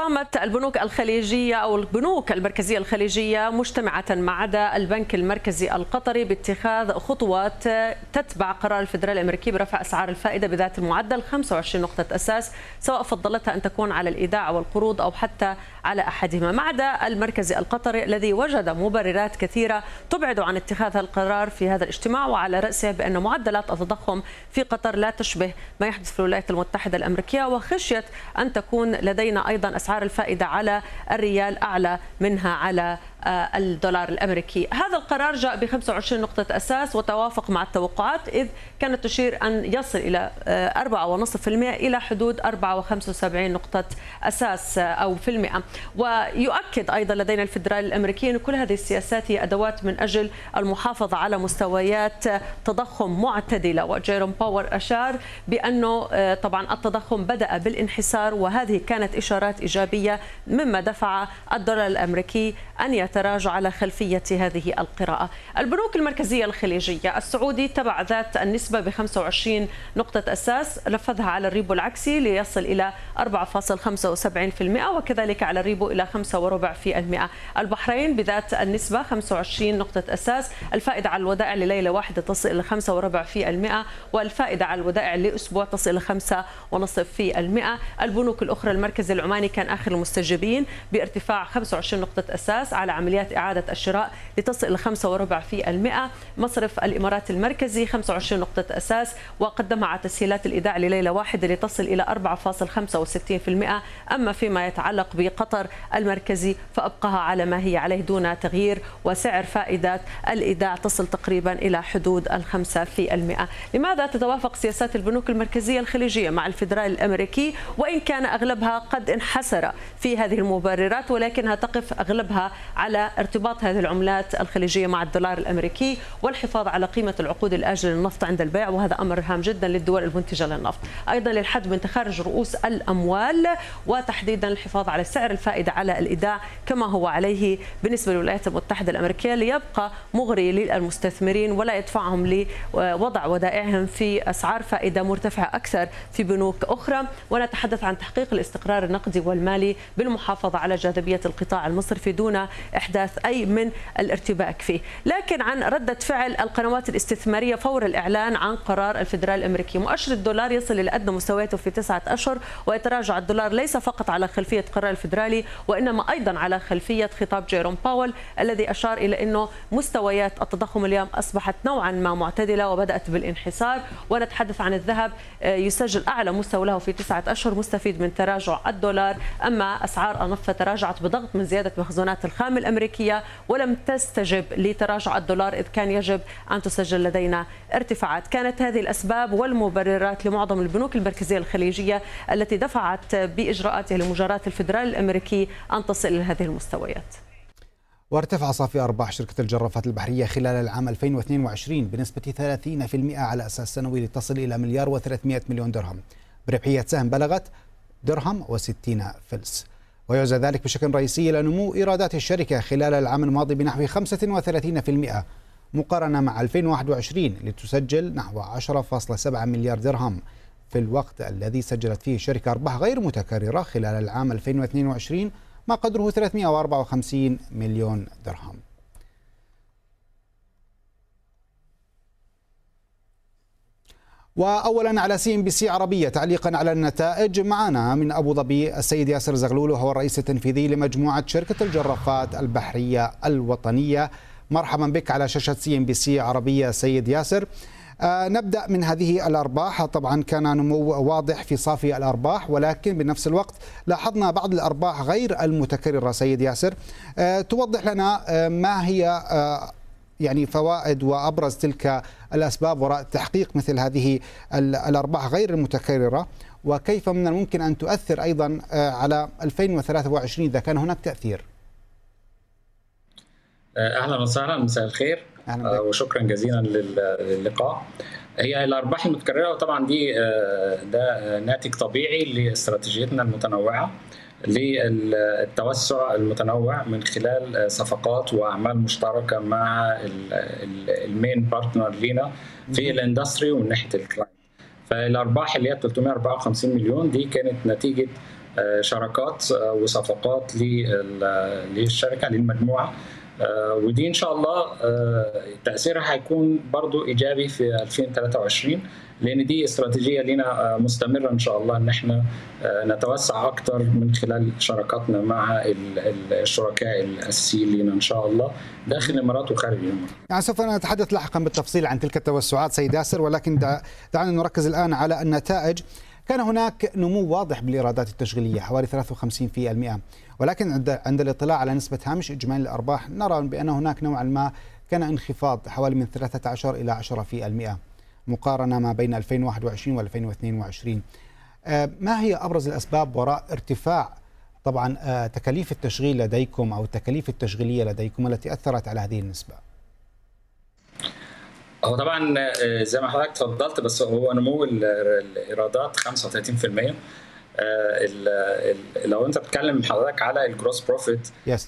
قامت البنوك الخليجية أو البنوك المركزية الخليجية مجتمعة ما عدا البنك المركزي القطري باتخاذ خطوات تتبع قرار الفدرالي الأمريكي برفع أسعار الفائدة بذات المعدل 25 نقطة أساس سواء فضلتها أن تكون على الإيداع والقروض أو حتى على أحدهما. ما عدا المركزي القطري الذي وجد مبررات كثيرة تبعد عن اتخاذ القرار في هذا الاجتماع وعلى رأسه بأن معدلات التضخم في قطر لا تشبه ما يحدث في الولايات المتحدة الأمريكية وخشية أن تكون لدينا أيضا أسعار الفائدة على الريال أعلى منها على الدولار الأمريكي، هذا القرار جاء ب 25 نقطة أساس وتوافق مع التوقعات إذ كانت تشير أن يصل إلى 4.5% آه، إلى حدود 4.75 نقطة أساس آه، أو في المئة، ويؤكد أيضا لدينا الفدرالي الامريكي إن كل هذه السياسات هي أدوات من أجل المحافظة على مستويات تضخم معتدلة، وجيروم باول أشار بأنه طبعا التضخم بدأ بالانحسار وهذه كانت إشارات إيجابية مما دفع الدولار الأمريكي أن يتراجع على خلفية هذه القراءة. البنوك المركزية الخليجية السعودي تبع ذات النسبة ب 25 نقطة أساس نفذها على الريبو العكسي ليصل إلى 4.75% وكذلك على الريبو إلى 5.4% البحرين بذات النسبة 25 نقطة أساس الفائدة على الودائع لليلة واحدة تصل إلى 5.4% والفائدة على الودائع لأسبوع تصل إلى 5.5% البنوك الأخرى المركز العماني كان آخر المستجيبين بارتفاع 25 نقطة أساس على عمليات إعادة الشراء لتصل إلى 5.4% مصرف الإمارات المركزي 25 نقطة أساس وقدمها على تسهيلات الإيداع لليلة واحدة لتصل إلى 4.65% أما فيما يتعلق بقطر المركزي فأبقاها على ما هي عليه دون تغيير وسعر فائدة الإيداع تصل تقريبا إلى حدود الخمسة في المئة. لماذا تتوافق سياسات البنوك المركزية الخليجية مع الفدرالي الأمريكي؟ وإن كان أغلبها قد انحسر في هذه المبررات ولكنها تقف أغلبها على ارتباط هذه العملات الخليجية مع الدولار الأمريكي والحفاظ على قيمة العقود الآجلة للنفط عند البيع وهذا أمر هام جدا للدول المنتجة للنفط. أيضا للحد من تخارج رؤوس الأموال وتحديدا الحفاظ على سعر الفائدة على الإيداع كما هو عليه بالنسبة للولايات المتحدة الأمريكية ليبقى مغري للمستثمرين ولا يدفعهم لوضع ودائعهم في أسعار فائدة مرتفعة أكثر في بنوك أخرى. ونتحدث عن تحقيق الاستقرار النقدي والمالي بالمحافظة على جاذبية القطاع المصرفي دون إحداث أي من الارتباك فيه. لكن عن ردة فعل القنوات الاستثمارية فور الإعلان عن قرار الفدرال الأمريكي. مؤشر الدولار يصل إلى أدنى مستوياته في تسعة أشهر ويتراجع الدولار ليس فقط على خلفية قرار الفدرالي وإنما أيضا على خلفية خطاب جيروم باول الذي أشار إلى أنه مستويات التضخم اليوم أصبحت نوعا ما معتدلة وبدأت بالانحسار. ونتحدث عن الذهب آه، يسجل أعلى مستوى له في تسعة أشهر مستفيد من تراجع الدولار. أما أسعار النفط تراجعت بضغط من زيادة مخزونات الخام الأمريكية ولم تستجب لتراجع الدولار إذ كان يجب أن تسجل لدينا ارتفاعات. كانت هذه الأسباب والمبررات لمعظم البنوك المركزية الخليجية التي دفعت بإجراءاتها لمجاراة الفدرال الأمريكي أن تصل إلى هذه المستويات. وارتفع صافي أرباح شركة الجرافات البحرية خلال العام 2022 بنسبة 30% على أساس سنوي لتصل إلى مليار و300 مليون درهم. بربحية سهم بلغت درهم و60 فلس. ويعزى ذلك بشكل رئيسي إلى نمو إيرادات الشركة خلال العام الماضي بنحو 35% مقارنة مع 2021 لتسجل نحو 10.7 مليار درهم في الوقت الذي سجلت فيه الشركة أرباح غير متكررة خلال العام 2022 ما قدره 354 مليون درهم. واولا على CNBC عربية تعليقا على النتائج. معنا من أبو ظبي السيد ياسر زغلول وهو الرئيس التنفيذي لمجموعة شركة الجرافات البحرية الوطنية. مرحبا بك على شاشة CNBC عربية سيد ياسر. آه نبدأ من هذه الأرباح. طبعا كان نمو واضح في صافي الأرباح ولكن بنفس الوقت لاحظنا بعض الأرباح غير المتكررة سيد ياسر. آه توضح لنا آه ما هي يعني فوائد وأبرز تلك الأسباب وراء تحقيق مثل هذه الأرباح غير المتكررة وكيف من الممكن أن تؤثر أيضا آه، على 2023 إذا كان هناك تأثير. آه، أهلا وسهلا مساء الخير أهلا آه، وشكرا جزيلا للقاء. هي الأرباح المتكررة طبعا دي ده ناتج طبيعي لاستراتيجيتنا المتنوعة للتوسع المتنوع من خلال صفقات وأعمال مشتركة مع ال main partner لينا في ال industry ومن ناحية ال client فالأرباح اللي هي 354 مليون دي كانت نتيجة شراكات وصفقات للشركة للمجموعة. ودي إن شاء الله تأثيرها هيكون برضو إيجابي في 2023 لأن دي استراتيجية لنا مستمرة إن شاء الله إن إحنا نتوسع أكثر من خلال شراكاتنا مع الشركاء الأساسيين لنا إن شاء الله داخل الإمارات وخارج الإمارات. يعني سوف نتحدث لاحقا بالتفصيل عن تلك التوسعات سيد ياسر ولكن دعنا نركز الآن على النتائج كان هناك نمو واضح بالإيرادات التشغيلية حوالي 53% ولكن عند عند الاطلاع على نسبة هامش إجمالي الأرباح نرى بأن هناك نوعا ما كان انخفاض حوالي من 13 إلى 10% مقارنة ما بين 2021 و 2022 ما هي أبرز الأسباب وراء ارتفاع طبعا تكاليف التشغيل لديكم أو التكاليف التشغيلية لديكم التي أثرت على هذه النسبة؟ هو طبعا زي ما حضرتك تفضلت بس هو نمو الإيرادات 35% لو انت بتتكلم حضرتك على الجروس بروفيت yes.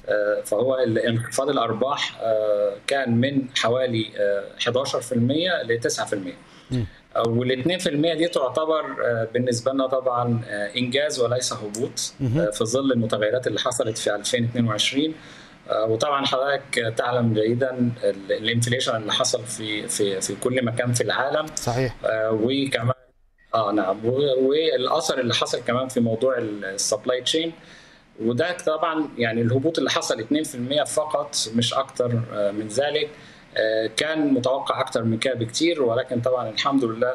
فهو انخفاض الأرباح كان من حوالي 11% ل 9% وال 2% دي تعتبر بالنسبة لنا طبعا إنجاز وليس هبوط في ظل المتغيرات اللي حصلت في 2022 وطبعا حضرتك تعلم جيدا ال inflation اللي حصل في في في كل مكان في العالم. صحيح. وكمان آه نعم. والأثر اللي حصل كمان في موضوع ال supply chain وده طبعا يعني الهبوط اللي حصل 2% فقط مش أكتر من ذلك. كان متوقع أكتر من كده بكتير. ولكن طبعا الحمد لله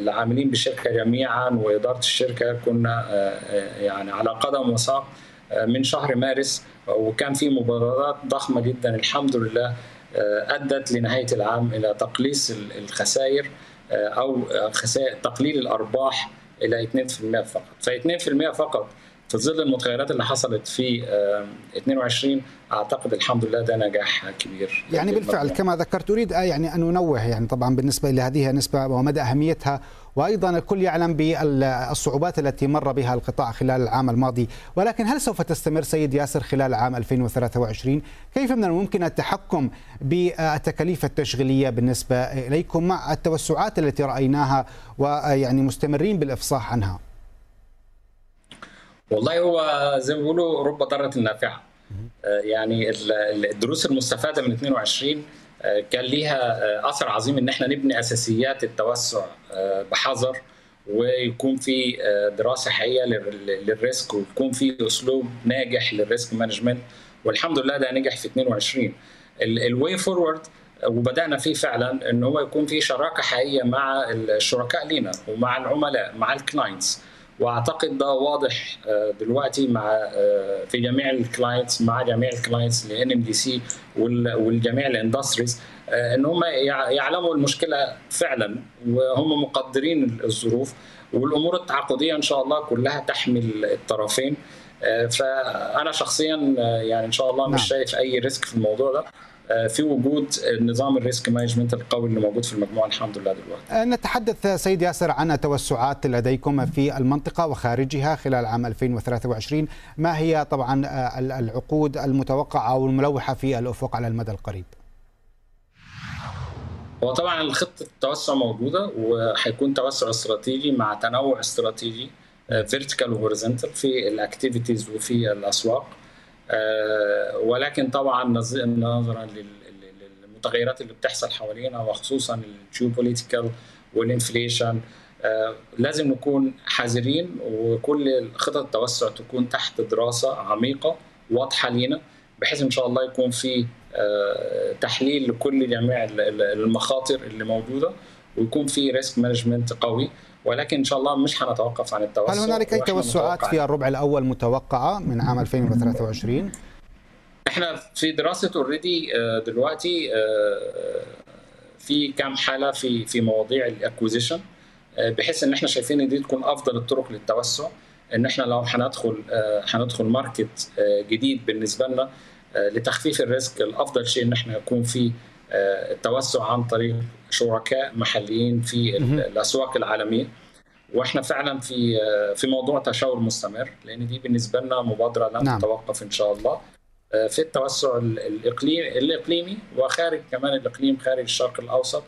العاملين بالشركة جميعا وإدارة الشركة كنا يعني على قدم وساق من شهر مارس. وكان في مبادرات ضخمة جدا الحمد لله أدت لنهاية العام إلى تقليص الخسائر. أو خسائر تقليل الأرباح إلى 2% فقط. ف 2% فقط في ظل المتغيرات اللي حصلت في 22 أعتقد الحمد لله ده نجاح كبير. يعني بالفعل كما ذكرت أريد يعني أن أنوه يعني طبعا بالنسبة لهذه النسبة ومدى أهميتها. وأيضا الكل يعلم بالصعوبات التي مر بها القطاع خلال العام الماضي. ولكن هل سوف تستمر سيد ياسر خلال عام 2023 كيف من الممكن التحكم بالتكاليف التشغيلية بالنسبة إليكم مع التوسعات التي رأيناها ويعني مستمرين بالإفصاح عنها؟ والله هو زي ما بيقولوا رب ضاره نافعة. يعني الدروس المستفادة من 22 كان ليها أثر عظيم إن إحنا نبني أساسيات التوسع بحذر ويكون في دراسة حقيقية لل risk ويكون في أسلوب ناجح لل risk management والحمد لله ده نجح في 22 ال way forward وبدأنا فيه فعلا إن هو يكون في شراكة حقيقية مع الشركاء لينا ومع العملاء مع ال clients وأعتقد ده واضح دلوقتي مع في جميع ال clients مع جميع ال clients لأن NMDC والجميع ال industries إن هم يعلموا المشكلة فعلا وهم مقدرين الظروف والأمور التعاقدية إن شاء الله كلها تحمل الطرفين فأنا شخصيا يعني إن شاء الله مش شايف أي risk في الموضوع ده. في وجود نظام ال risk management القوي اللي موجود في المجموعة الحمد لله دلوقتي. نتحدث سيد ياسر عن التوسعات لديكم في المنطقة وخارجها خلال عام 2023 ما هي طبعا العقود المتوقعة أو الملوحة في الأفق على المدى القريب؟ هو طبعا خطه التوسع موجودة وهيكون توسع استراتيجي مع تنوع استراتيجي vertical و horizontal في ال activities وفي الأسواق ولكن طبعا نظرا للمتغيرات اللي بتحصل حوالينا وخصوصا ال geopolitical وال inflation لازم نكون حذرين وكل خطط التوسع تكون تحت دراسة عميقة واضحة لينا بحيث إن شاء الله يكون في تحليل لكل جميع المخاطر اللي موجودة ويكون في risk management قوي. ولكن إن شاء الله مش هنتوقف عن التوسع. هل هنالك أي توسعات في الربع الأول متوقعة من عام 2023 إحنا في دراسة already دلوقتي في كام حالة في في مواضيع ال acquisition بحيث إن إحنا شايفين إن دي تكون أفضل الطرق للتوسع إن إحنا لو هندخل هندخل market جديد بالنسبة لنا لتخفيف ال risk الأفضل شيء إن إحنا يكون في التوسع عن طريق شركاء محليين في الأسواق العالمية. وإحنا فعلا في في موضوع تشاور مستمر لأن دي بالنسبة لنا مبادرة لن نعم. تتوقف إن شاء الله. في التوسع الاقليمي الإقليمي وخارج كمان الإقليم خارج الشرق الأوسط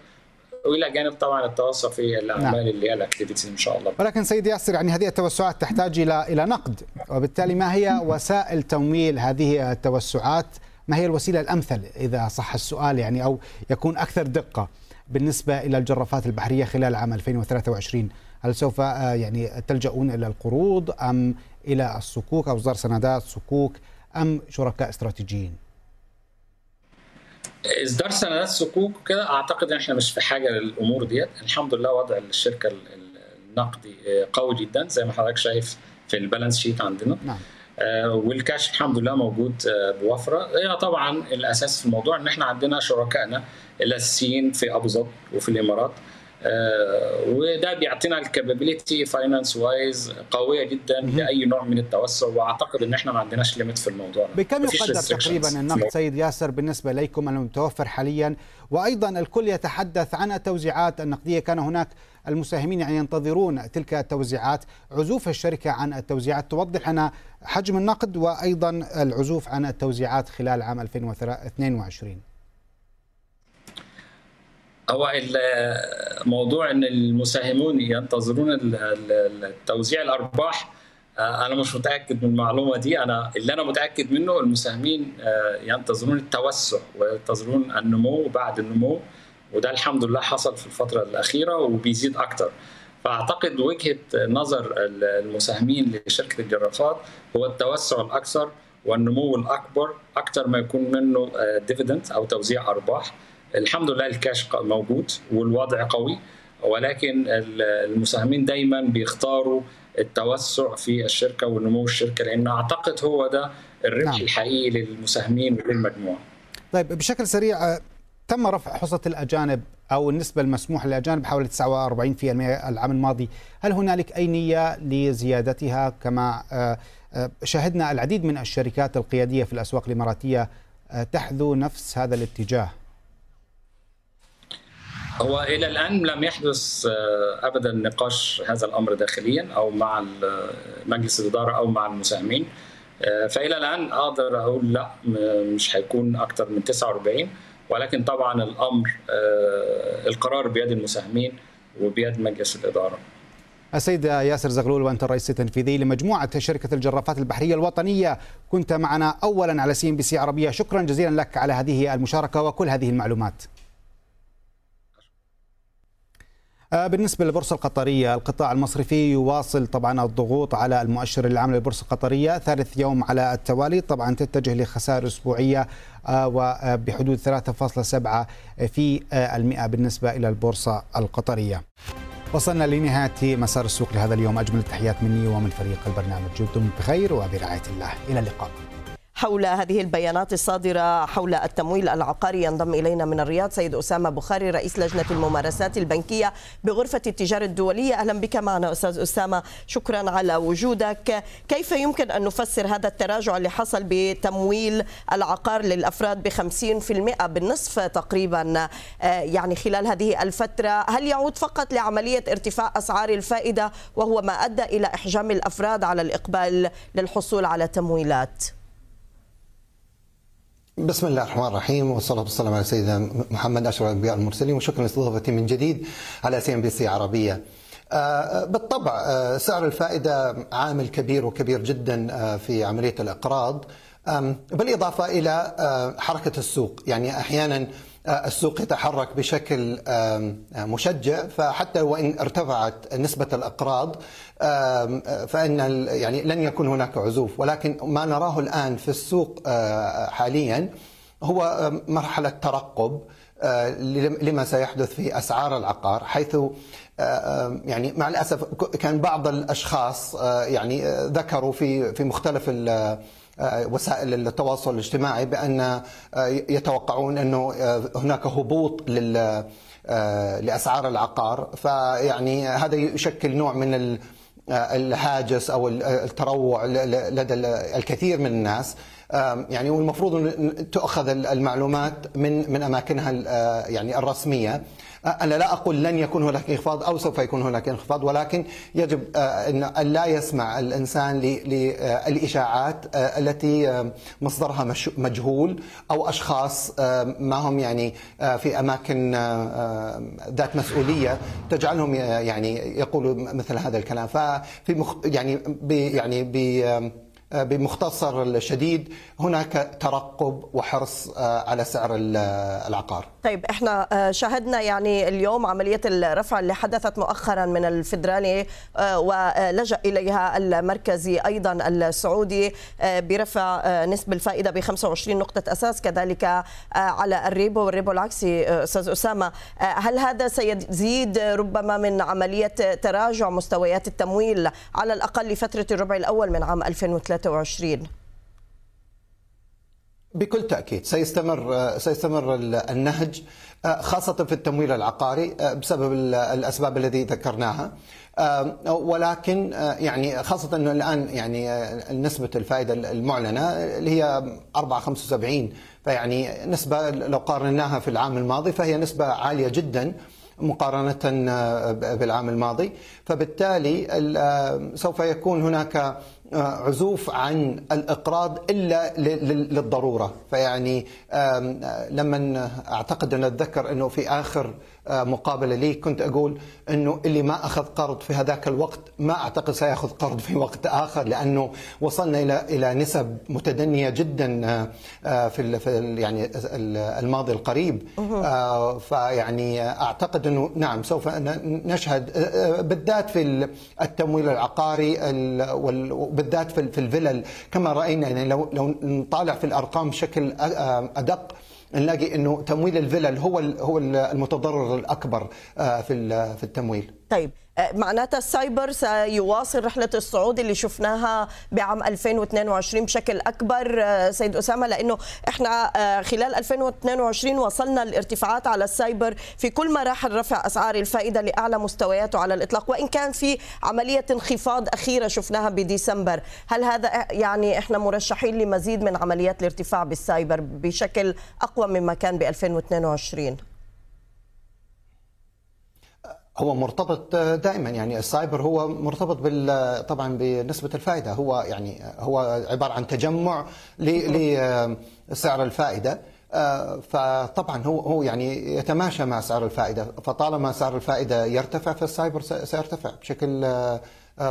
وإلى جانب طبعا التوسع في الأعمال نعم. اللي هي الأكتيفيتي إن شاء الله. ولكن سيد ياسر يعني هذه التوسعات تحتاج إلى إلى نقد. وبالتالي ما هي وسائل تمويل هذه التوسعات ما هي الوسيلة الأمثل إذا صح السؤال يعني أو يكون أكثر دقة بالنسبة إلى الجرافات البحرية خلال عام 2023 هل سوف آه، يعني تلجؤون إلى القروض أم إلى الصكوك أو اصدار سندات صكوك أم شركاء استراتيجيين؟ اصدار سندات صكوك كده أعتقد إن إحنا مش في حاجة للأمور ديت الحمد لله وضع الشركة النقدي آه، قوي جدا زي ما حضرتك شايف في ال balance sheet عندنا نعم. آه، والكاش الحمد لله موجود بوفرة. هي طبعا الأساس في الموضوع إن إحنا عندنا شركائنا الاساسيين في أبو ظبي وفي الإمارات. آه، وده بيعطينا ال capability finance wise قوية جدا لأي نوع من التوسع وأعتقد إن إحنا ما عندناش limit في الموضوع بكم يقدر تقريبا النقد سيد ياسر بالنسبة لكم المتوفر حاليا؟ وأيضا الكل يتحدث عن التوزيعات النقدية. كان هناك المساهمين يعني ينتظرون تلك التوزيعات. عزوف الشركة عن التوزيعات. توضح لنا حجم النقد وأيضا العزوف عن التوزيعات خلال عام 2022 هو الموضوع إن المساهمون ينتظرون توزيع الأرباح آه، أنا مش متأكد من المعلومة دي. أنا اللي أنا متأكد منه المساهمين آه، ينتظرون التوسع وينتظرون النمو بعد النمو وده الحمد لله حصل في الفترة الأخيرة وبيزيد أكتر. فأعتقد وجهة نظر المساهمين لشركة الجرافات هو التوسع الأكثر والنمو الأكبر أكثر ما يكون منه dividend آه، أو توزيع أرباح. الحمد لله الكاش موجود والوضع قوي ولكن المساهمين دايما بيختاروا التوسع في الشركة ونمو الشركة لأن أعتقد هو ده الربح نعم. الحقيقي للمساهمين وللمجموعة. طيب بشكل سريع تم رفع حصة الأجانب أو النسبة المسموحة للأجانب حوالي 49% العام الماضي، هل هنالك أي نية لزيادتها كما آه، آه، شاهدنا العديد من الشركات القيادية في الأسواق الإماراتية آه، تحذو نفس هذا الاتجاه؟ هو إلى الآن لم يحدث آه، ابدا نقاش هذا الأمر داخليا أو مع مجلس الإدارة أو مع المساهمين. آه، فإلى الآن أقدر أقول لا مش هيكون أكثر من 49 ولكن طبعا الأمر آه، القرار بيد المساهمين وبيد مجلس الإدارة. السيد ياسر زغلول وأنت الرئيس التنفيذي لمجموعة شركة الجرافات البحرية الوطنية كنت معنا اولا على CNBC عربية. شكرا جزيلا لك على هذه المشاركة وكل هذه المعلومات آه، بالنسبة للبورصة القطرية القطاع المصرفي يواصل طبعا الضغوط على المؤشر العام للبورصة القطرية. ثالث يوم على التوالي طبعا تتجه لخسائر أسبوعية آه، وبحدود 3.7 في آه، المئة بالنسبة إلى البورصة القطرية. وصلنا لنهاية مسار السوق لهذا اليوم. أجمل التحيات مني ومن فريق البرنامج. دمتم بخير وبرعاية الله. إلى اللقاء. حول هذه البيانات الصادرة حول التمويل العقاري ينضم إلينا من الرياض سيد أسامة بخاري رئيس لجنة الممارسات البنكية بغرفة التجارة الدولية. أهلا بك معنا أستاذ أسامة. شكرا على وجودك. كيف يمكن أن نفسر هذا التراجع اللي حصل بتمويل العقار للأفراد في المئة بالنصف تقريبا آه، يعني خلال هذه الفترة؟ هل يعود فقط لعملية ارتفاع أسعار الفائدة وهو ما أدى إلى إحجام الأفراد على الإقبال للحصول على تمويلات؟ بسم الله الرحمن الرحيم والصلاة والسلام على سيدنا محمد أشرف الأنبياء المرسلين وشكرا لاستضافتي من جديد على CNBC عربية. آه، بالطبع آه، سعر الفائدة عامل كبير وكبير جدا آه، في عملية الإقراض بالإضافة إلى حركة السوق يعني أحيانا السوق يتحرك بشكل مشجع فحتى وإن ارتفعت نسبة الأقراض فإن يعني لن يكون هناك عزوف. ولكن ما نراه الآن في السوق حاليا هو مرحلة ترقب لما سيحدث في أسعار العقار حيث يعني مع الأسف كان بعض الأشخاص يعني ذكروا في في مختلف آه، وسائل التواصل الاجتماعي بأن آه، يتوقعون أنه آه، هناك هبوط لل لأسعار العقار. فيعني هذا يشكل نوع من الهاجس أو التروع لدى الكثير من الناس. يعني والمفروض ان تؤخذ المعلومات من من أماكنها يعني الرسمية. أنا لا أقول لن يكون هناك انخفاض أو سوف يكون هناك انخفاض ولكن يجب ان لا يسمع الإنسان للاشاعات التي مصدرها مجهول أو أشخاص ما هم يعني في أماكن ذات مسؤولية تجعلهم يعني يقولوا مثل هذا الكلام. ففي مخ يعني يعني بمختصر الشديد هناك ترقب وحرص آه، على سعر العقار. طيب إحنا آه، شاهدنا يعني اليوم عملية الرفع اللي حدثت مؤخرا من الفدرالي آه، ولجأ إليها المركزي أيضا السعودي برفع نسب الفائدة ب 25 نقطة أساس كذلك على الريبو والريبو العكسي أستاذ أسامة. هل هذا سيزيد ربما من عملية تراجع مستويات التمويل على الأقل لفتره الربع الأول من عام 2023 بكل تأكيد سيستمر سيستمر النهج خاصة في التمويل العقاري بسبب الأسباب التي ذكرناها. ولكن يعني خاصة إنه الآن يعني نسبة الفائدة المعلنة اللي هي 4.75 فيعني نسبة لو قارناها في العام الماضي فهي نسبة عالية جدا مقارنة بالعام الماضي. فبالتالي سوف يكون هناك عزوف عن الإقراض إلا للضرورة. فيعني لما أعتقد أن أتذكر أنه في آخر مقابلة لي كنت أقول أنه اللي ما أخذ قرض في هذاك الوقت ما أعتقد سيأخذ قرض في وقت آخر لأنه وصلنا إلى إلى نسب متدنية جدا في يعني الماضي القريب. فيعني أعتقد أنه نعم سوف نشهد بالذات في التمويل العقاري وبالذات في الفلل. كما رأينا يعني لو لو نطالع في الأرقام بشكل أدق نلاقي إنه تمويل الفلل هو هو المتضرر الأكبر آه، في في التمويل. طيب معناتها ال SAIBOR سيواصل رحلة الصعود اللي شفناها بعام 2022 بشكل أكبر آه، سيد أسامة لأنه إحنا آه، خلال 2022 وصلنا الارتفاعات على ال SAIBOR في كل مراحل رفع أسعار الفائدة لأعلى مستوياته على الإطلاق وإن كان في عملية انخفاض أخيرة شفناها بديسمبر. هل هذا يعني إحنا مرشحين لمزيد من عمليات الارتفاع بال SAIBOR بشكل أقوى مما كان ب 2022 هو مرتبط دائما. يعني ال SAIBOR هو مرتبط بال طبعا بنسبة الفائدة. هو يعني هو عبارة عن تجمع لسعر الفائدة. فطبعا هو هو يعني يتماشى مع سعر الفائدة. فطالما سعر الفائدة يرتفع فال SAIBOR سيرتفع بشكل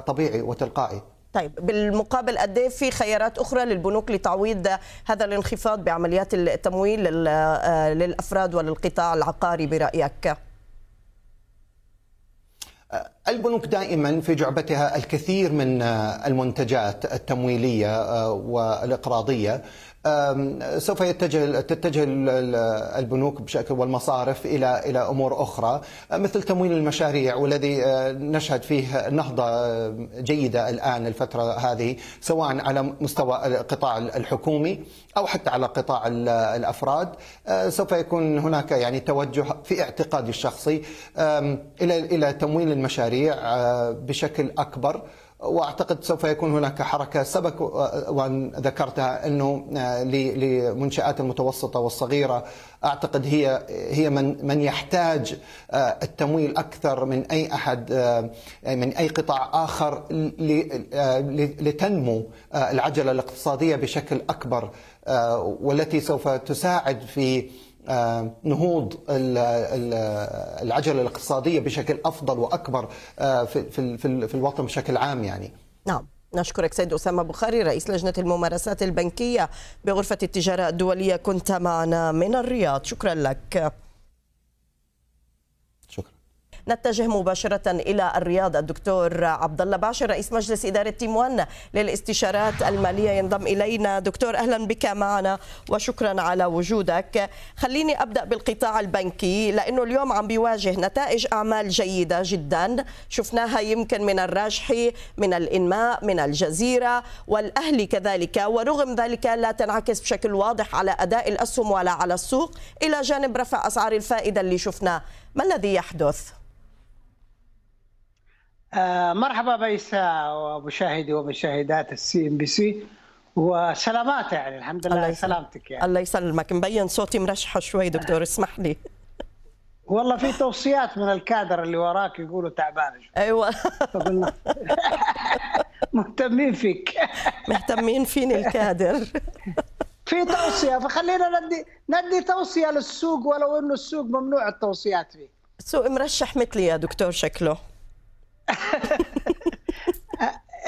طبيعي وتلقائي. طيب بالمقابل قد إيه في خيارات أخرى للبنوك لتعويض هذا الانخفاض بعمليات التمويل للأفراد وللقطاع العقاري برأيك؟ البنوك دائما في جعبتها الكثير من المنتجات التمويلية آه، والإقراضية. سوف يتجه تتجه البنوك بشكل والمصارف إلى إلى أمور أخرى مثل تمويل المشاريع والذي أه، نشهد فيه نهضة جيدة الآن الفترة هذه سواء على مستوى القطاع الحكومي أو حتى على قطاع الأفراد. أه، سوف يكون هناك يعني توجه في اعتقادي الشخصي إلى إلى تمويل المشاريع أه، بشكل أكبر. واعتقد سوف يكون هناك حركة. سبق وأن ذكرتها أنه آه، لمنشآت المتوسطة والصغيرة أعتقد هي هي من من يحتاج آه، التمويل أكثر من أي أحد آه، من أي قطاع آخر لتنمو العجلة الاقتصادية بشكل أكبر والتي سوف تساعد في نهوض العجلة الاقتصادية بشكل أفضل وأكبر آه، في في الوطن بشكل عام يعني. نعم. نشكرك سيد أسامة بخاري رئيس لجنة الممارسات البنكية بغرفة التجارة الدولية كنت معنا من الرياض شكرا لك نتجه مباشرة إلى الرياض. الدكتور عبد الله باشر رئيس مجلس إدارة تيم 1 للاستشارات المالية ينضم إلينا. دكتور أهلا بك معنا وشكرا على وجودك. خليني أبدأ بالقطاع البنكي لأنه اليوم عم بيواجه نتائج أعمال جيدة جدا. شفناها يمكن من الراجحي من الإنماء من الجزيرة والأهلي كذلك. ورغم ذلك لا تنعكس بشكل واضح على أداء الأسهم ولا على السوق. إلى جانب رفع أسعار الفائدة اللي شفناه. ما الذي يحدث؟ آه، مرحبا ميسا ومشاهدي ومشاهدات ال CNBC وسلامات يعني الحمد لله الله. سلامتك يعني الله يسلمك مبين صوتي مرشحة شوي دكتور اسمح لي والله في توصيات من الكادر اللي وراك يقولوا تعبان. أيوه مهتمين فيك مهتمين فيني الكادر في توصية فخلينا ندي ندي توصية للسوق ولو إنه السوق ممنوع التوصيات فيه. سوق مرشح مثلي يا دكتور شكله.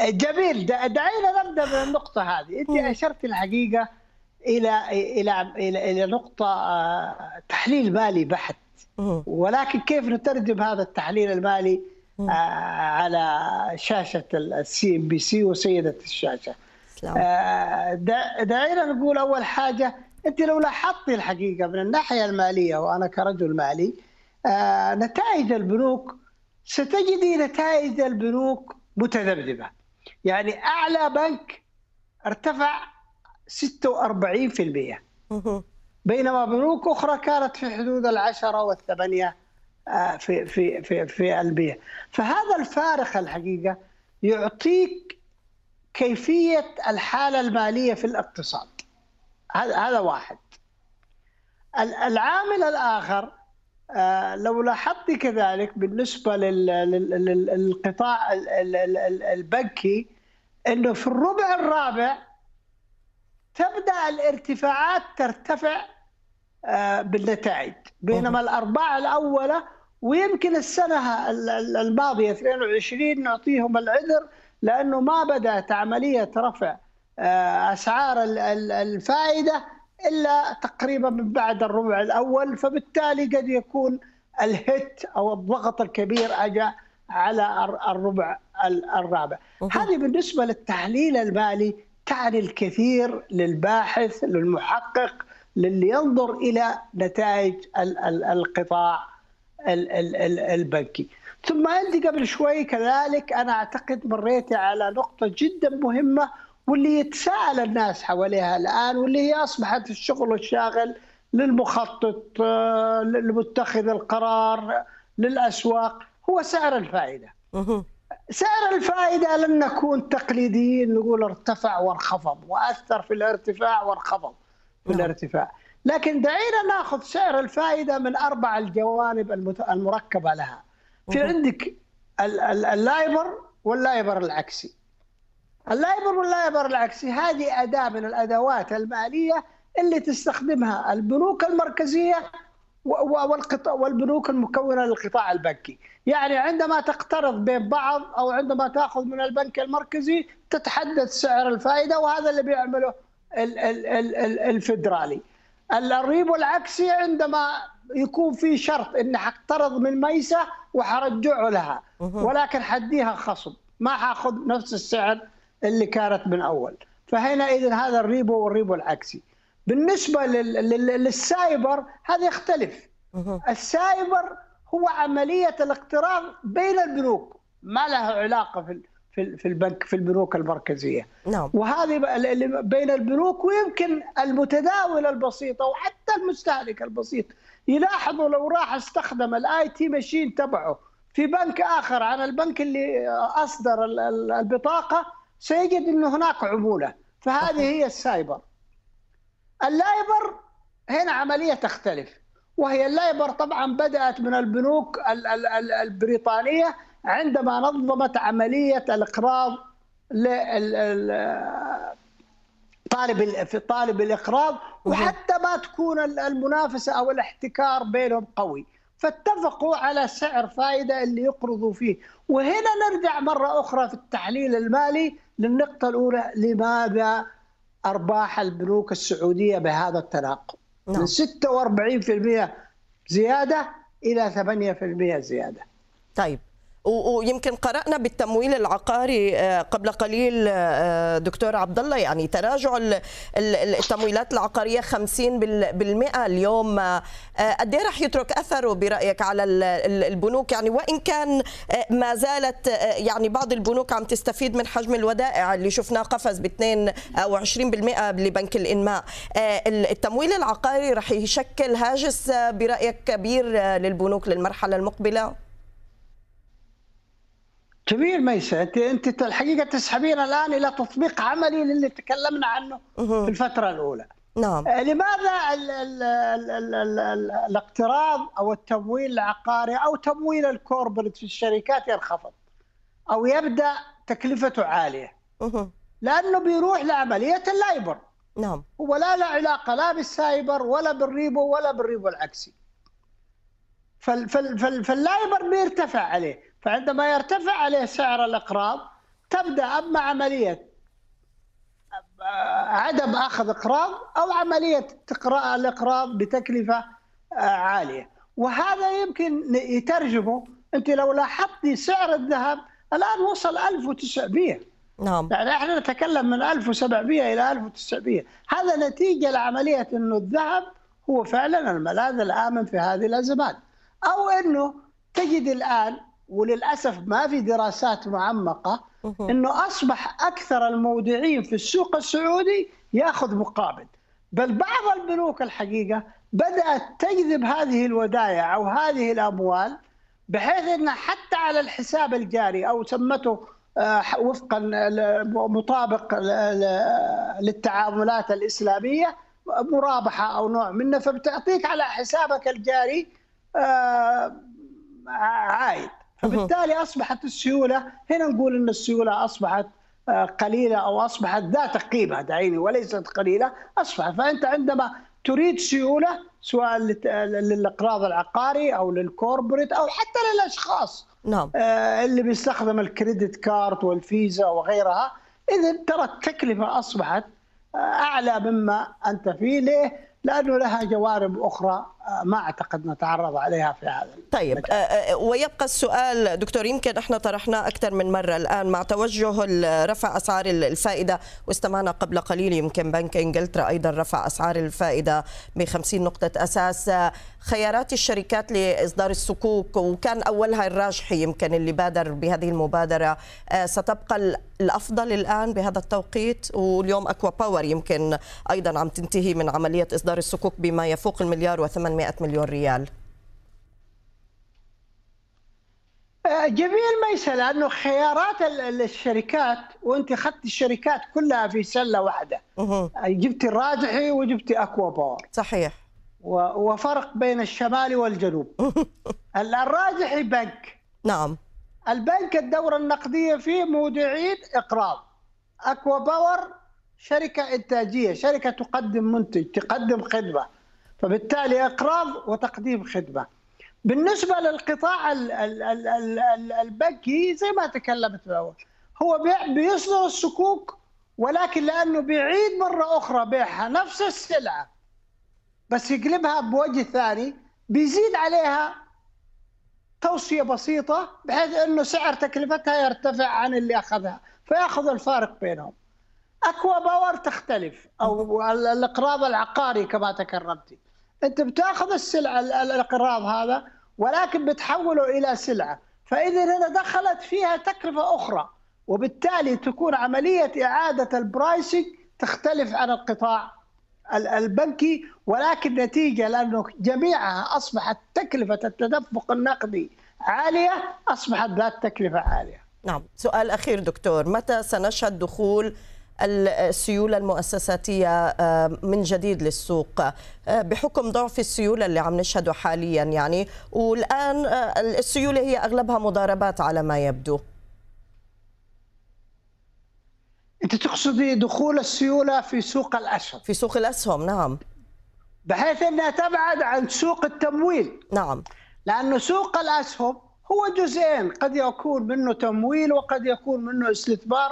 جميل. دعينا نبدأ من النقطه هذه. أنت أشرت الحقيقة إلى إلى إلى, إلى نقطة آه، تحليل مالي بحت. ولكن كيف نترجم هذا التحليل المالي آه، على شاشة ال CNBC وسيدة الشاشة؟ دعينا نقول أول حاجة أنت لو لاحظتي الحقيقة من الناحية المالية وأنا كرجل مالي آه، نتائج البنوك ستجدي نتائج البنوك متذبذبة. يعني أعلى بنك ارتفع 46% مهم. بينما بنوك أخرى كانت في حدود العشرة والثمانية آه، في في في في المية. فهذا الفارق الحقيقة يعطيك كيفية الحالة المالية في الاقتصاد. هذا واحد. ال- العامل الآخر آه، لو لاحظت كذلك لل- للقطاع ال- ال- ال- البنكي إنه في الربع الرابع تبدأ الارتفاعات ترتفع آه، بالنتائج. بينما الاربعه الاولى ويمكن السنة ال- ال- الماضية 22 نعطيهم العذر لأنه ما بدأت عملية رفع آه، أسعار ال- ال- الفائدة إلا تقريبا من بعد الربع الأول فبالتالي قد يكون الهت أو الضغط الكبير اجى على الر- الربع ال- الرابع. هذه بالنسبة للتحليل المالي تعني الكثير للباحث للمحقق للي ينظر إلى نتائج ال- ال- القطاع ال- ال- ال- البنكي. ثم انت قبل شوي كذلك أنا أعتقد مريتي على نقطة جدا مهمة واللي يتساءل الناس حواليها الآن واللي هي أصبحت الشغل الشاغل للمخطط آه، لمتخذ القرار للأسواق هو سعر الفائدة. سعر الفائدة لن نكون تقليديين نقول ارتفع وانخفض وأثر في الارتفاع وانخفض في الارتفاع. لكن دعينا ناخذ سعر الفائدة من أربع الجوانب المركبة لها. في عندك ال- ال- الريبو والريبو العكسي. الريبو والريبو العكسي هذه أداة من الأدوات المالية اللي تستخدمها البنوك المركزية والبنوك المكونة للقطاع البنكي، يعني عندما تقترض بين بعض أو عندما تأخذ من البنك المركزي تتحدد سعر الفائدة وهذا اللي بيعمله ال- ال- ال- ال- الفدرالي. الريبو العكسي عندما يكون في شرط اني حقترض من ميسة وحرجعه لها. ولكن حديها خصم. ما حاخذ نفس السعر اللي كانت من أول. فهنا اذا هذا الريبو والريبو العكسي. بالنسبة لل- لل- لل SAIBOR هذا يختلف. ال SAIBOR هو عملية الاقتراض بين البنوك. ما لها علاقة في في ال- في البنك في البنوك المركزية. نعم. وهذه اللي بين البنوك ويمكن المتداول البسيطة وحتى المستهلك البسيط. يلاحظوا لو راح استخدم ال ATM machine تبعه في بنك آخر عن البنك اللي أصدر ال- ال- البطاقة سيجد إنه هناك عموله فهذه هي ال SAIBOR. ال LIBOR هنا عملية تختلف. وهي ال LIBOR طبعا بدأت من البنوك ال- ال- ال- البريطانية عندما نظمت عملية الإقراض طالب ال- في طالب الإقراض وحتى ما تكون ال- المنافسة أو الاحتكار بينهم قوي. فاتفقوا على سعر فائدة اللي يقرضوا فيه. وهنا نرجع مرة أخرى في التحليل المالي للنقطة الأولى لماذا أرباح البنوك السعودية بهذا التناقض؟ نعم. من 46% زيادة إلى 8% زيادة. طيب ويمكن قرأنا بالتمويل العقاري آه، قبل قليل آه، دكتور عبد الله يعني تراجع ال- ال- التمويلات العقارية 50 بال- بالمئة اليوم. آه، قد إيه رح يترك أثره برأيك على ال- ال- البنوك؟ يعني وإن كان ما زالت يعني بعض البنوك عم تستفيد من حجم الودائع اللي شفناه قفز ب 2 أو 20% لبنك الإنماء. آه، التمويل العقاري رح يشكل هاجس برأيك كبير للبنوك للمرحلة المقبلة؟ جميل ميسة انت أنت الحقيقة تسحبين الآن إلى تطبيق عملي للي تكلمنا عنه في الفترة الأولى. نعم. آه، لماذا ال ال ال ال ال ال الاقتراض أو التمويل العقاري أو تمويل الكوربريت في الشركات ينخفض أو يبدأ تكلفته عالية. لأنه بيروح لعملية ال LIBOR. نعم. ولا له علاقة لا بال SAIBOR ولا بالريبو ولا بالريبو العكسي. فال فال فال فال LIBOR بيرتفع عليه. فعندما يرتفع عليه سعر الإقراض تبدأ اما عملية عدم أخذ إقراض أو عملية الإقراض بتكلفة آه، عالية. وهذا يمكن يترجمه أنت لو لاحظتي سعر الذهب الآن وصل 1900 نعم. يعني إحنا نتكلم من 1700 إلى 1900 هذا نتيجة لعملية إنه الذهب هو فعلا الملاذ الآمن في هذه الازمات أو إنه تجد الآن وللأسف ما في دراسات معمقة إنه أصبح أكثر المودعين في السوق السعودي يأخذ مقابل. بل بعض البنوك الحقيقة بدأت تجذب هذه الودائع أو هذه الأموال بحيث انها حتى على الحساب الجاري أو سمته آه، وفقا مطابق للتعاملات الإسلامية مرابحة أو نوع منه فبتعطيك على حسابك الجاري آه، عائد فبالتالي أصبحت السيولة هنا نقول إن السيولة أصبحت آه، قليلة أو أصبحت ذات قيمة دعيني وليست قليلة أصبحت. فأنت عندما تريد سيولة سواء للأقراض العقاري أو للكوربريت أو حتى للأشخاص نعم. آه، اللي بيستخدم الكريدت كارد والفيزا وغيرها إذا ترى التكلفة أصبحت آه، أعلى مما أنت فيه. ليه؟ لأنه لها جوانب أخرى ما أعتقد نتعرض عليها في هذا. طيب آه، آه، ويبقى السؤال دكتور يمكن إحنا طرحناه أكثر من مرة الآن مع توجه رفع أسعار ال- الفائدة واستمعنا قبل قليل يمكن بنك إنجلترا أيضا رفع أسعار الفائدة ب 50 نقطة أساس آه، خيارات الشركات لإصدار الصكوك وكان أولها الراجحي يمكن اللي بادر بهذه المبادرة آه، ستبقى ال- الأفضل الآن بهذا التوقيت واليوم أكوا باور يمكن أيضا عم تنتهي من عملية إصدار الصكوك بما يفوق المليار و800 مليون ريال؟ آه، جميل ميسة لأنه خيارات ال- ال- الشركات وأنت أخذت الشركات كلها في سلة واحدة. آه، جبتي الراجحي وجبتي أكوا باور صحيح. وفرق بين الشمال والجنوب. ال- الراجحي بنك. نعم. البنك الدورة النقدية فيه مودعين إقراض. أكوا باور شركة إنتاجية شركة تقدم منتج تقدم خدمة. فبالتالي إقراض وتقديم خدمة. بالنسبة للقطاع ال- ال- ال- ال- ال- البنكي زي ما تكلمت الأول هو بي- بيصدر الصكوك ولكن لأنه بيعيد مرة أخرى بيعها نفس السلعة بس يقلبها بوجه ثاني بيزيد عليها توصية بسيطة بحيث أنه سعر تكلفتها يرتفع عن اللي أخذها فيأخذ الفارق بينهم. أكوا باور تختلف أو ال- الإقراض العقاري كما تكرمتي أنت بتأخذ السلعة ال- ال- الإقراض هذا ولكن بتحوله إلى سلعة. فإذا هنا دخلت فيها تكلفة أخرى وبالتالي تكون عملية إعادة ال pricing تختلف عن القطاع ال- البنكي ولكن نتيجة لأنه جميعها أصبحت تكلفة التدفق النقدي عالية أصبحت ذات تكلفة عالية. نعم. سؤال أخير دكتور متى سنشهد دخول السيولة المؤسساتية آه، من جديد للسوق. آه، بحكم ضعف السيولة اللي عم نشهده حاليا يعني والآن آه، السيولة هي أغلبها مضاربات على ما يبدو. أنت تقصدي دخول السيولة في سوق الأسهم؟ في سوق الأسهم نعم. بحيث أنها تبعد عن سوق التمويل. نعم. لأنه سوق الأسهم هو جزئين قد يكون منه تمويل وقد يكون منه استثمار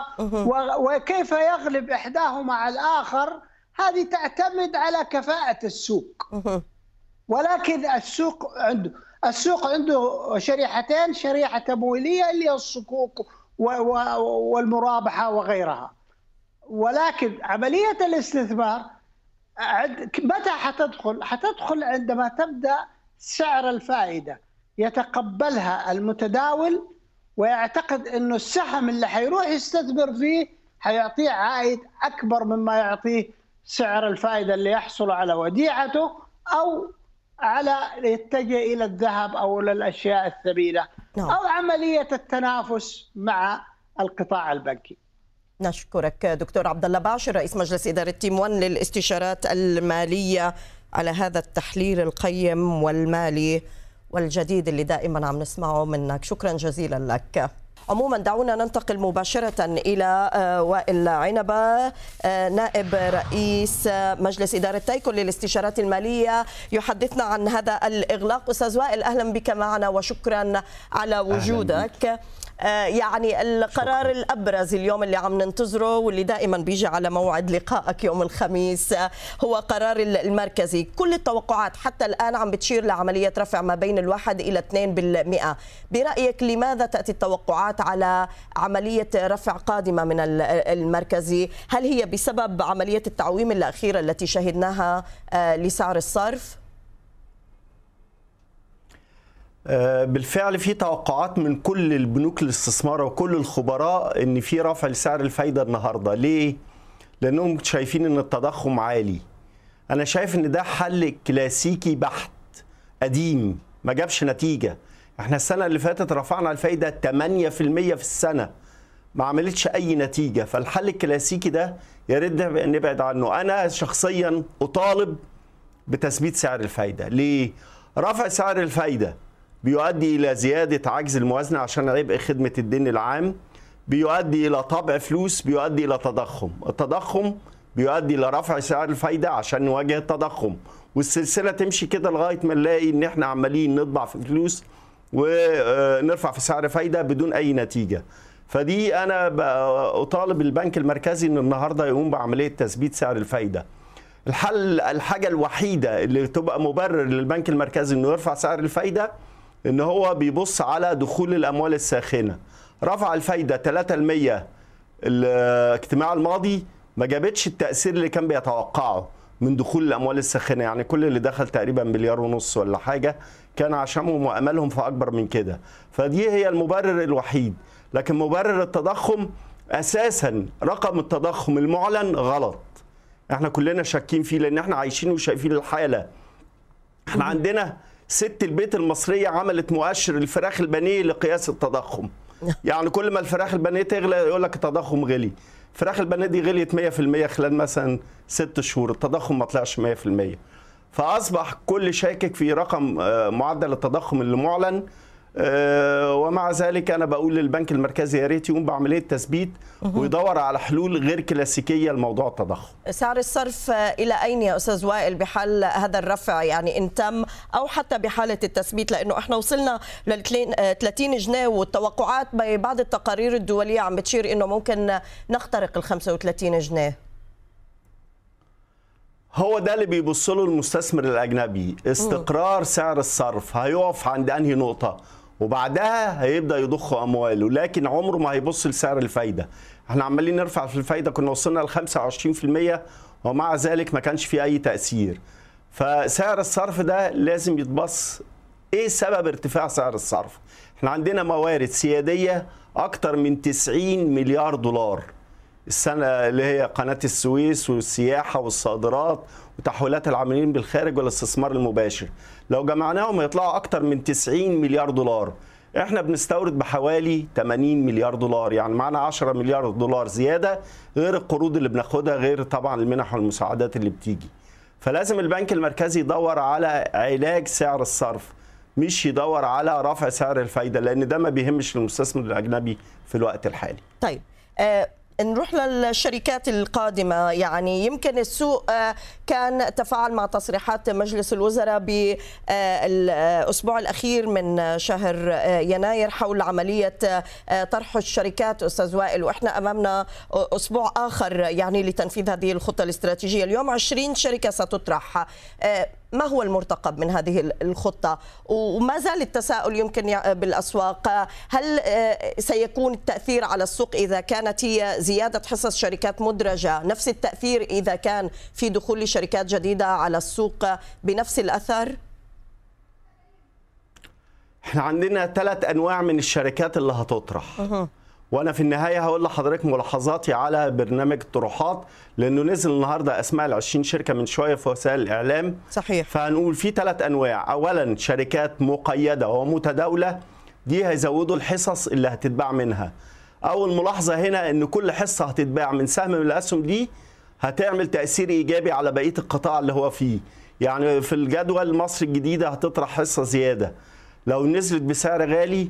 وكيف يغلب إحداهما على الآخر هذه تعتمد على كفاءة السوق. ولكن السوق عنده السوق عنده شريحتين شريحة تمويلية اللي هي الصكوك والمرابحة وغيرها ولكن عملية الاستثمار متى حتدخل؟ حتدخل عندما تبدأ سعر الفائدة يتقبلها المتداول ويعتقد إنه السهم اللي حيروح يستثمر فيه حيعطيه عائد أكبر مما يعطيه سعر الفائدة اللي يحصل على وديعته أو على يتجه إلى الذهب أو إلى الأشياء الثمينة نعم. أو عملية التنافس مع القطاع البنكي. نشكرك دكتور عبد الله باشر رئيس مجلس إدارة تيم 1 للاستشارات المالية على هذا التحليل القيم والمالي والجديد اللي دائما عم نسمعه منك. شكرا جزيلا لك. عموما دعونا ننتقل مباشرة إلى آه، وائل عنبة آه، نائب رئيس مجلس إدارة تايكو للاستشارات المالية. يحدثنا عن هذا الإغلاق. أستاذ وائل أهلا بك معنا وشكرا على وجودك. آه، يعني القرار شكرا. الأبرز اليوم اللي عم ننتظره واللي دائما بيجي على موعد لقائك يوم الخميس هو قرار المركزي. كل التوقعات حتى الآن عم بتشير لعملية رفع ما بين الواحد إلى 2% برأيك لماذا تأتي التوقعات؟ على عملية رفع قادمة من المركزي هل هي بسبب عملية التعويم الأخيرة التي شهدناها آه، لسعر الصرف؟ آه، بالفعل في توقعات من كل البنوك الاستثمار وكل الخبراء إن في رفع لسعر الفايدة النهارده. ليه؟ لأنهم شايفين إن التضخم عالي. أنا شايف إن ده حل كلاسيكي بحت قديم ما جابش نتيجة. إحنا السنة اللي فاتت رفعنا الفايدة 8% في السنة. ما عملتش أي نتيجة. فالحل الكلاسيكي ده يا ريت نبعد عنه. أنا شخصيا أطالب بتثبيت سعر الفايدة. ليه؟ رفع سعر الفايدة بيؤدي إلى زيادة عجز الموازنة عشان عبء خدمة الدين العام بيؤدي إلى طبع فلوس بيؤدي إلى تضخم. التضخم بيؤدي إلى رفع سعر الفايدة عشان نواجه التضخم. والسلسلة تمشي كده لغاية ما نلاقي إن إحنا عمالين نطبع في فلوس ونرفع في سعر فايدة بدون أي نتيجة. فدي أنا أطالب البنك المركزي إن النهاردة يقوم بعملية تثبيت سعر الفايدة. الحل الحاجة الوحيدة اللي تبقى مبرر للبنك المركزي إنه يرفع سعر الفايدة إن هو بيبص على دخول الأموال الساخنة. رفع الفايدة 3% الاجتماع الماضي ما جابتش التأثير اللي كان بيتوقعه. من دخول الأموال الساخنة يعني كل اللي دخل تقريبا مليار ونص ولا حاجة كان عشانهم واملهم في أكبر من كده. فدي هي المبرر الوحيد. لكن مبرر التضخم أساسا رقم التضخم المعلن غلط. إحنا كلنا شاكين فيه لأن إحنا عايشين وشايفين الحالة. إحنا عندنا ست البيت المصرية عملت مؤشر الفراخ البانيه لقياس التضخم. يعني كل ما الفراخ البانيه تغلى يقول لك التضخم غلي. فراخ البانيه دي غليت 100% خلال مثلا ست شهور التضخم ما طلعش 100% فأصبح كل شاكك في رقم آه، معدل التضخم اللي معلن ومع ذلك أنا بقول للبنك المركزي يا ريت يقوم بعملية تثبيت ويدور على حلول غير كلاسيكية لموضوع التضخم. سعر الصرف إلى أين يا أستاذ وائل بحال هذا الرفع يعني إن تم أو حتى بحالة التثبيت لأنه إحنا وصلنا ل 30 جنيه والتوقعات ببعض التقارير الدولية عم بتشير إنه ممكن نخترق ال 35 جنيه. هو ده اللي بيبص له المستثمر الأجنبي. استقرار سعر الصرف هيقف عند أنهي نقطة؟ وبعدها هيبدأ يضخ أمواله لكن عمره ما هيبص لسعر الفايدة. إحنا عمالين نرفع في الفايدة كنا وصلنا ل 25% ومع ذلك ما كانش في أي تأثير. فسعر الصرف ده لازم يتبص. إيه سبب ارتفاع سعر الصرف؟ إحنا عندنا موارد سيادية أكتر من 90 مليار دولار. السنة اللي هي قناة السويس والسياحة والصادرات وتحويلات العاملين بالخارج والاستثمار المباشر. لو جمعناهم يطلعوا أكتر من 90 مليار دولار. إحنا بنستورد بحوالي 80 مليار دولار يعني معنا 10 مليار دولار زيادة غير القروض اللي بناخدها غير طبعا المنح والمساعدات اللي بتيجي. فلازم البنك المركزي يدور على علاج سعر الصرف مش يدور على رفع سعر الفايدة لأن ده ما بيهمش المستثمر الأجنبي في الوقت الحالي. طيب آه نروح للشركات القادمة. يعني يمكن السوق آه، كان تفاعل مع تصريحات مجلس الوزراء بالأسبوع الأخير من شهر آه، يناير حول عملية آه، طرح الشركات. أستاذ وائل وإحنا أمامنا أسبوع آخر يعني لتنفيذ هذه الخطة الاستراتيجية. اليوم 20 شركة ستطرح. ما هو المرتقب من هذه الخطة؟ وما زال التساؤل يمكن بالأسواق. هل آه، سيكون التأثير على السوق إذا كانت هي زيادة حصص شركات مدرجة نفس التأثير إذا كان في دخول شركات جديدة على السوق بنفس الأثر؟ إحنا عندنا ثلاث أنواع من الشركات اللي هتطرح. وأنا في النهاية هقول لحضرتك ملاحظاتي على برنامج الطروحات لأنه نزل النهارده أسماء ال 20 شركة من شوية في وسائل الإعلام. صحيح. فهنقول في ثلاث أنواع. اولا شركات مقيدة ومتداولة دي هيزودوا الحصص اللي هتتباع منها. أول ملاحظة هنا إن كل حصة هتتباع من سهم من الأسهم دي هتعمل تأثير إيجابي على بقية القطاع اللي هو فيه. يعني في الجدول مصر الجديدة هتطرح حصة زيادة. لو نزلت بسعر غالي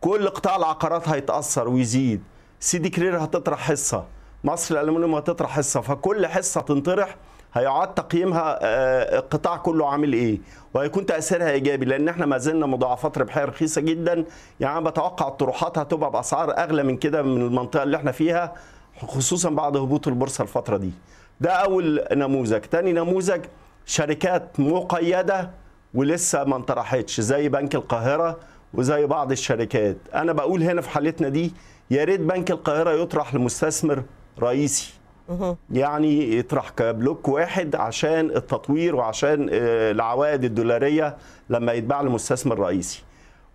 كل قطاع العقارات هيتأثر ويزيد. سيدي كرير هتطرح حصة مصر الالومنيوم هتطرح حصة فكل حصة تنطرح هيعاد تقييمها آه، القطاع كله عامل إيه؟ وهيكون تأثيرها إيجابي لأن إحنا ما زلنا مضاعفات ربحية رخيصة جدا. يعني أنا بتوقع الطروحات هتبقى بأسعار أغلى من كده من المنطقة اللي إحنا فيها خصوصا بعد هبوط البورصة الفترة دي. ده أول نموذج. تاني نموذج شركات مقيدة ولسه ما انطرحتش زي بنك القاهرة وزي بعض الشركات. أنا بقول هنا في حالتنا دي يا ريت بنك القاهرة يطرح لمستثمر رئيسي. يعني يطرح كبلوك واحد عشان التطوير وعشان آه، العوائد الدولارية لما يتباع لمستثمر رئيسي.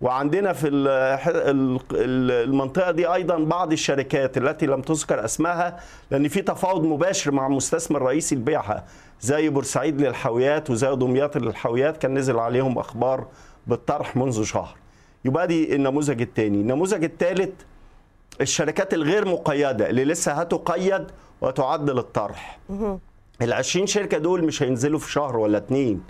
وعندنا في ال- ال- ال- المنطقة دي أيضا بعض الشركات التي لم تذكر اسمها لأن في تفاوض مباشر مع مستثمر رئيسي لبيعها زي بورسعيد للحاويات وزي دمياط للحاويات كان نزل عليهم أخبار بالطرح منذ شهر. يبقى دي النموذج الثاني النموذج الثالث الشركات الغير مقيدة اللي لسه هتقيد وتعدل الطرح ال 20 شركة دول مش هينزلوا في شهر ولا اتنين.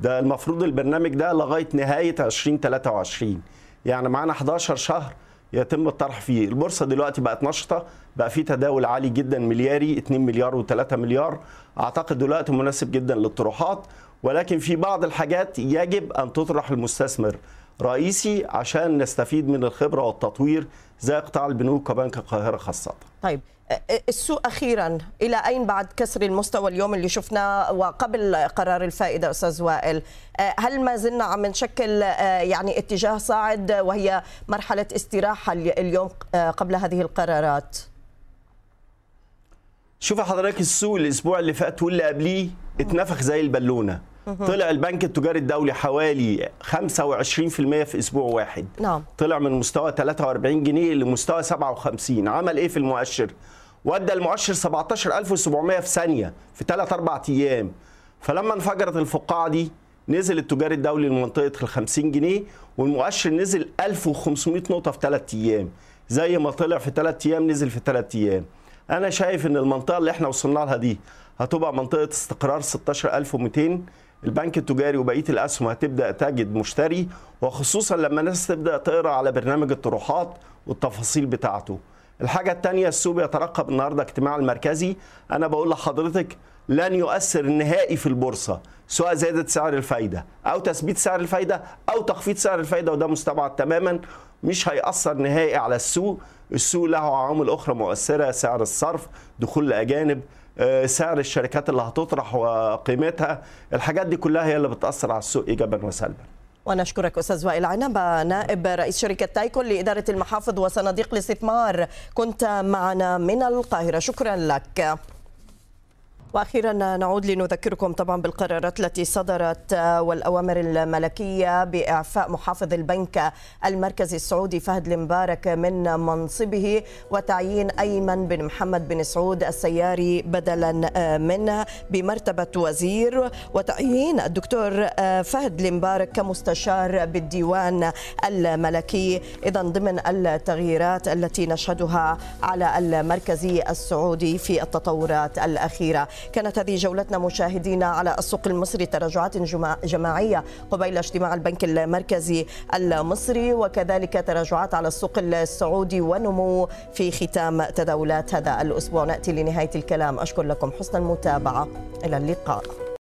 ده المفروض البرنامج ده لغاية نهاية 2023 يعني معانا 11 شهر يتم الطرح فيه. البورصة دلوقتي بقت نشطه بقى في تداول عالي جدا ملياري 2 مليار و3 مليار. أعتقد دلوقتي مناسب جدا للطروحات ولكن في بعض الحاجات يجب أن تطرح المستثمر. رئيسي عشان نستفيد من الخبرة والتطوير زي قطاع البنوك وبنك القاهرة خاصة. طيب السوق أخيرا إلى أين بعد كسر المستوى اليوم اللي شفناه وقبل قرار الفائدة أستاذ وائل؟ هل ما زلنا عم نشكل يعني اتجاه صاعد وهي مرحلة استراحة اليوم قبل هذه القرارات؟ شوف حضرتك السوق الأسبوع اللي فات واللي قبليه اتنفخ زي البالونة. طلع البنك التجاري الدولي حوالي 25% في أسبوع واحد. نعم. طلع من مستوى 43 جنيه لمستوى 57 عمل إيه في المؤشر؟ ودى المؤشر 17700 في ثانية في 3 4 أيام. فلما انفجرت الفقاعة دي نزل التجاري الدولي لمنطقة ال 50 جنيه والمؤشر نزل 1500 نقطة في 3 أيام. زي ما طلع في 3 أيام نزل في 3 أيام. أنا شايف إن المنطقة اللي إحنا وصلنا لها دي هتبقى منطقة استقرار 16200 البنك التجاري وبقية الأسهم هتبدأ تجد مشتري وخصوصا لما الناس تبدأ تقرأ على برنامج الطروحات والتفاصيل بتاعته. الحاجة الثانية السوق بيترقب النهارده اجتماع المركزي. أنا بقول لحضرتك لن يؤثر نهائي في البورصة سواء زياده سعر الفايدة أو تثبيت سعر الفايدة أو تخفيض سعر الفايدة وده مستبعد تماما. مش هيأثر نهائي على السوق. السوق له عوامل أخرى مؤثرة سعر الصرف دخول الأجانب سعر الشركات اللي هتطرح وقيمتها الحاجات دي كلها هي اللي بتأثر على السوق إيجابا وسلبا. ونشكرك أستاذ وائل عنبة نائب رئيس شركة تايكون لإدارة المحافظ وصناديق الاستثمار. كنت معنا من القاهرة. شكرا لك. وأخيرا نعود لنذكركم طبعا بالقرارات التي صدرت والأوامر الملكية بإعفاء محافظ البنك المركزي السعودي فهد المبارك من منصبه وتعيين أيمن بن محمد بن سعود السياري بدلا منه بمرتبة وزير وتعيين الدكتور فهد المبارك كمستشار بالديوان الملكي. اذا ضمن التغييرات التي نشهدها على المركزي السعودي في التطورات الأخيرة. كانت هذه جولتنا مشاهدينا على السوق المصري تراجعات جماعية قبيل اجتماع البنك المركزي المصري وكذلك تراجعات على السوق السعودي ونمو في ختام تداولات هذا الأسبوع. نأتي لنهاية الكلام. أشكر لكم حسن المتابعة. إلى اللقاء.